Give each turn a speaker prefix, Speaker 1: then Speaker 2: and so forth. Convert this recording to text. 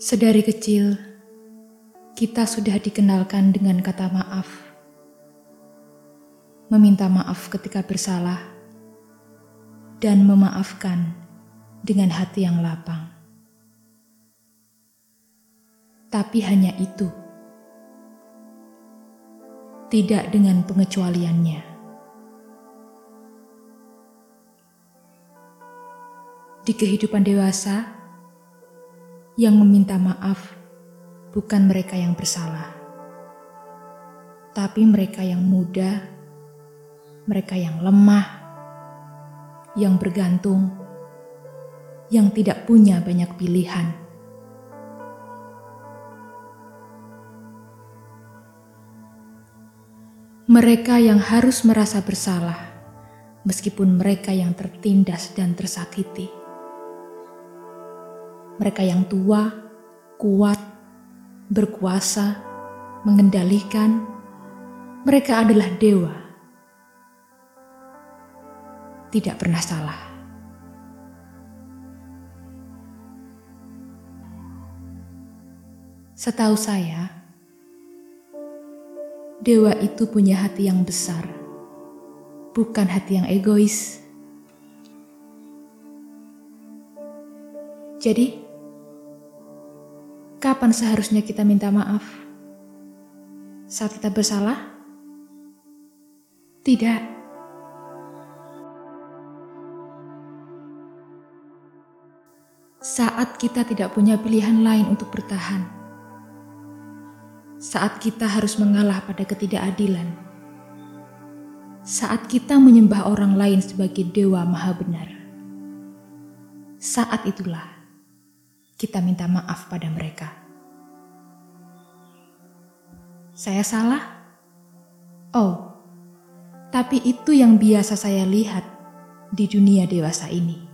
Speaker 1: Sedari kecil, kita sudah dikenalkan dengan kata maaf. Meminta maaf ketika bersalah dan memaafkan dengan hati yang lapang. Tapi hanya itu. Tidak dengan pengecualiannya. Di kehidupan dewasa, yang meminta maaf bukan mereka yang bersalah, tapi mereka yang muda, mereka yang lemah, yang bergantung, yang tidak punya banyak pilihan. Mereka yang harus merasa bersalah, meskipun mereka yang tertindas dan tersakiti mereka yang tua, kuat, berkuasa, mengendalikan. Mereka adalah dewa. Tidak pernah salah. Setahu saya, dewa itu punya hati yang besar, bukan hati yang egois. Jadi, Kapan seharusnya kita minta maaf? Saat kita bersalah? Tidak. Saat kita tidak punya pilihan lain untuk bertahan. Saat kita harus mengalah pada ketidakadilan. Saat kita menyembah orang lain sebagai dewa maha benar. Saat itulah kita minta maaf pada mereka. Saya salah? Oh, tapi itu yang biasa saya lihat di dunia dewasa ini.